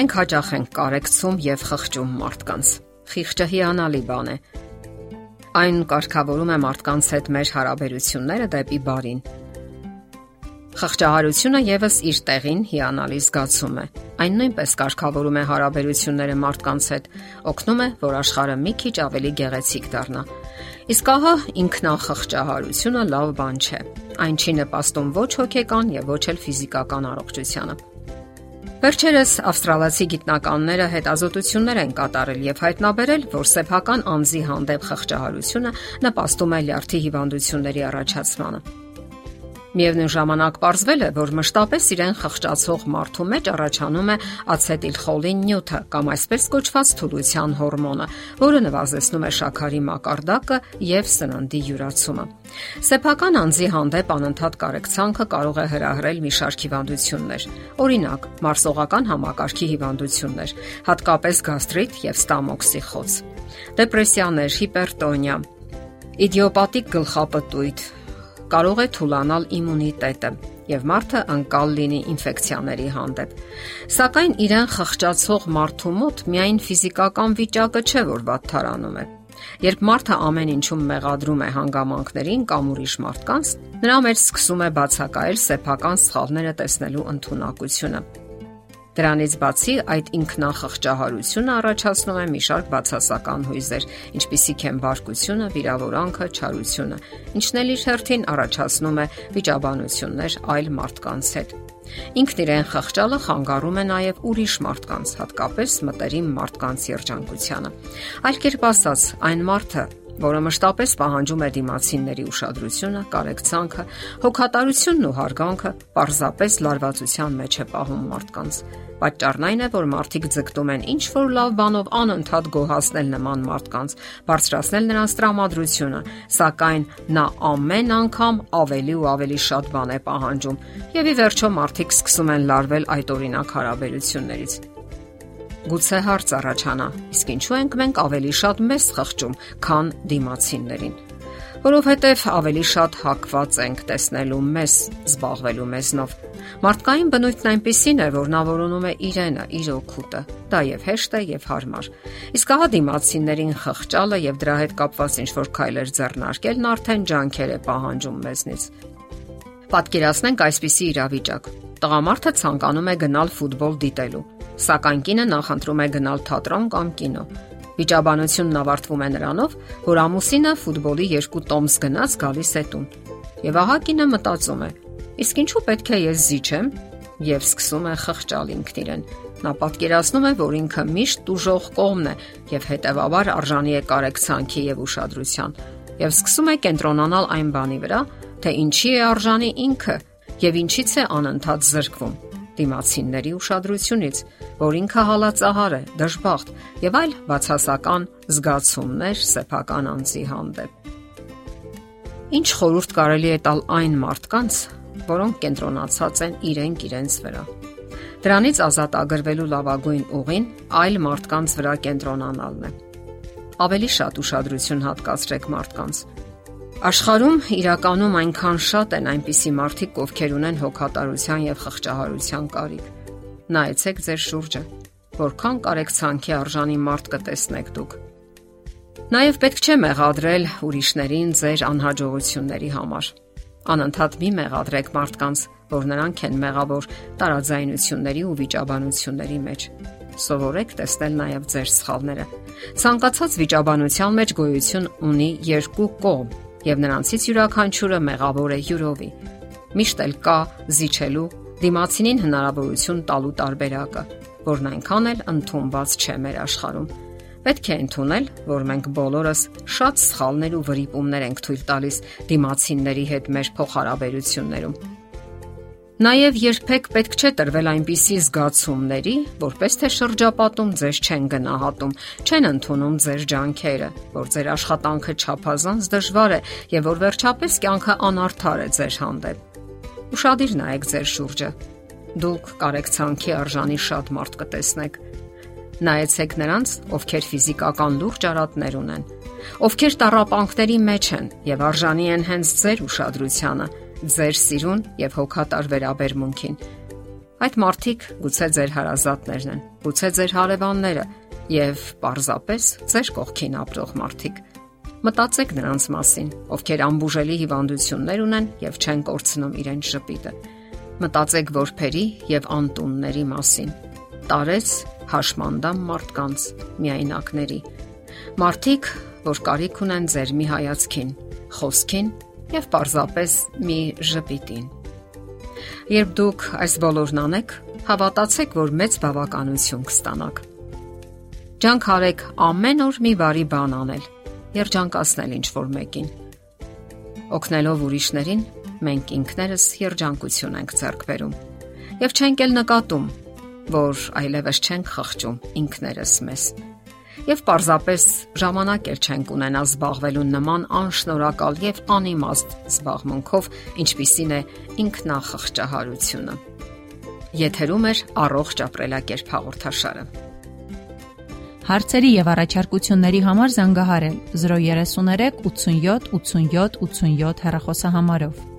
Մենք հաճախ ենք կարեկցում եւ խղճում մարդկանց։ Խիղճը հիանալի բան է։ Այն կարգավորում է մարդկանց հետ մեր հարաբերությունները դեպի բարին։ Խղճահարությունը եւս իր տեղին հիանալի զգացում է։ Այն նույնպես կարգավորում է հարաբերությունները մարդկանց հետ, օգնում է, որ աշխարհը մի քիչ ավելի գեղեցիկ դառնա։ Իսկ ահա ինքնախղճահարությունը լավ բան չէ։ Այն չի նպաստում ոչ հոգեկան եւ ոչ էլ ֆիզիկական առողջությանը։ Վերջերս ավստրալացի գիտնականները հետազոտություններ են կատարել եւ հայտնաբերել, որ սեփական անձի հանդեպ խղճահարությունը նպաստում է լյարդի հիվանդությունների առաջացմանը։ Միևնույն ժամանակ ողրվել է, որ մշտապես իրեն խղճացող մարդու մեջ առաջանում է ացետիլխոլին նյութը կամ այսպես կոչված թուլության հորմոնը, որը նվազեցնում է շաքարի մակարդակը եւ սննդի յուրացումը։ Սեփական անձի հանդեպ անընդհատ կարեկցանքը կարող է հրահրել մի շարք հիվանդություններ։ Օրինակ, մարսողական համակարգի հիվանդություններ, հատկապես գաստրիտ եւ ստամոքսի խոց, դեպրեսիաներ, հիպերտոնիա, իդիոպատիկ գլխապտույտ, կարող է թուլանալ իմունիտետը եւ մարդը անկալ լինի ինֆեկցիաների հանդեպ։ Սակայն իրեն խղճացող մարդու մոտ միայն ֆիզիկական վիճակը չէ, որ վատթարանում է։ Երբ մարդը ամեն ինչում մեղադրում է հանգամանքներին կամ ուրիշ մարդկանց, նրա մեջ սկսում է բացակայել սեփական սխալները տեսնելու ընտունակությունը։ Դրանից բացի այդ ինքնախղճահարությունը առաջացնում է մի շարք բացասական հույզեր, ինչպիսիք են բարկությունը, վիրավորանքը, չարությունը, ինչն էլ իր հերթին առաջացնում է վիճաբանություններ այլ մարդկանց հետ։ Ինքն իրեն խղճալը խանգարում է նաև ուրիշ մարդկանց, հատկապես մտերիմ մարդկանց երջանկությանը։ Այլ կերպ ասած, այն մարդը, որը մշտապես պահանջում է դիմացինների ուշադրությունը, կարեկցանքը, հոգատարությունն ու հարգանքը, պարզապես լարվածության մեջ է պահում մարդկանց։ Պատճառն այն է, որ մարդիկ ձգտում են ինչ որ լավ բանով անընդհատ գոհացնել նման մարդկանց, բարձրացնել նրանց տրամադրությունը, սակայն նա ամեն անգամ ավելի ու ավելի շատ բան է պահանջում, եւ ի վերջո մարդիկ սկսում են լարվել այդ օրինակ հարաբերություններից։ Գուցե հարց առաջանա. իսկ ինչու ենք մենք ավելի շատ մեզ խղճում, քան դիմացիններին որովհետև ավելի շատ հակված ենք տեսնելու մեզ, զբաղվելու մեզնով։ Մարդկային բնույթն այնպեսին է, որ նա որոնում է իրենը, իր օգուտը։ Դա եւ հեշտ է եւ հարմար։ Իսկ ահա դիմացիներին խղճալը եւ դրա հետ կապված ինչ-որ քայլեր ձեռնարկելն արդեն ջանքեր է պահանջում մեզնից։ Պատկերացնենք այսպիսի իրավիճակ։ Տղամարդը ցանկանում է գնալ ֆուտբոլ դիտելու Սակայն կինը նախընտրում է գնալ թատրոն կամ կինո։ Վիճաբանությունն ավարտվում է նրանով, որ ամուսինը ֆուտբոլի երկու տոմս գնաց գալիս է տուն։ Եվ ահա կինը մտածում է. իսկ ինչու պետք է ես զիջեմ եւ սկսում է խղճալ ինքն իրեն։ Նա պատկերացնում է, որ ինքը միշտ դժող կողմն է եւ հետեւաբար արժանի է կարեկցանքի եւ ուշադրության եւ սկսում է կենտրոնանալ այն բանի վրա, թե ինչի է արժանի ինքը եւ ինչից է անընդհատ զրկվում դիմացինների ուշադրությունից, որ ինքը հալածահար է, դժբախտ եւ այլ բացասական զգացումներ սեփական անձի հանդեպ։ Ինչ խորհուրդ կարելի է տալ այն մարդկանց, որոնք կենտրոնացած են իրենք իրենց վրա։ Դրանից ազատ ագրվելու լավագույն ուղին այլ մարդկանց վրա կենտրոնանալն է։ Ավելի շատ ուշադրություն հատկացրեք մարդկանց, Աշխարհում իրականում այնքան շատ են այնպիսի մարդիկ, ովքեր ունեն հոգատարության եւ խղճահարության կարիք։ Նայեցեք ձեր շուրջը, որքան կարեկցանքի արժանի մարդ կտեսնեք դուք։ Նաեւ պետք չէ մեղադրել ուրիշներին ձեր անհաջողությունների համար։ Անընդհատ մի մեղադրեք մարդկանց, որ նրանք են մեղավոր տարաձայնությունների ու վիճաբանությունների մեջ սովորեք տեսնել նաև ձեր սխալները։ Ցանկացած վիճաբանության մեջ գոյություն ունի երկու կողմ, եւ նրանցից յուրաքանչյուրը մեղավոր է յուրովի։ Միշտ էլ կա զիջելու դիմացինին հնարավորություն տալու տարբերակը, որն այնքան էլ ընդունված չէ մեր աշխարհում։ Պետք է ընդունել, որ մենք բոլորս շատ սխալներ ու վրիպումներ ենք թույլ տալիս դիմացինների հետ մեր փոխհարաբերություններում Նաև երբեք պետք չէ տրվել այնպիսի զգացումների, որպես թե շրջապատում ձեզ չեն գնահատում, չեն ընդունում ձեր ջանքերը, որ ձեր աշխատանքը չափազանց դժվար է եւ որ վերջապես կյանքը անարդար է ձեր հանդեպ։ Ուշադիր նայեք ձեր շուրջը։ Դուք կարեկցանքի արժանի շատ մարդ կտեսնեք։ Նայեցեք նրանց, ովքեր ֆիզիկական լուրջ արատներ ունեն, ովքեր տարապանքների մեջ են եւ արժանի են հենց ձեր ուշադրությանը ձեր սիրուն եւ հոգատար վերաբերմունքին։ Այդ մարդիկ գուցե ձեր հարազատներն են, գուցե ձեր հարևանները եւ պարզապես ձեր կողքին ապրող մարդիկ։ Մտածեք նրանց մասին, ովքեր ամբուժելի հիվանդություններ ունեն եւ չեն կորցնում իրենց շպիտը։ Մտածեք որբերի եւ անտունների մասին։ Տարես հաշմանդամ մարդկանց, միայնակների։ Մարդիկ, որ կարիք ունեն ձեր մի հայացքին, խոսքին եւ պարզապես մի ժպիտին։ Երբ դուք այս բոլորն անեք, հավատացեք, որ մեծ բավականություն կստանաք։ Ջանք արեք ամեն օր մի բարի բան անել, երջանկացնել ինչ որ մեկին։ Օգնելով ուրիշներին, մենք ինքներս երջանկություն ենք ձեռք բերում եւ չենք էլ նկատում, որ այլևս չենք խղճում ինքներս մեզ եւ պարզապես ժամանակ էլ չենք ունենա զբաղվելու նման անշնորհակալ եւ անիմաստ զբաղմունքով, ինչպիսին է ինքնախղճահարությունը։ Եթերում է առողջ ապրելակերպ հաղորդաշարը։ Հարցերի եւ առաջարկությունների համար զանգահարել 033 87 87 87 հեռախոսահամարով։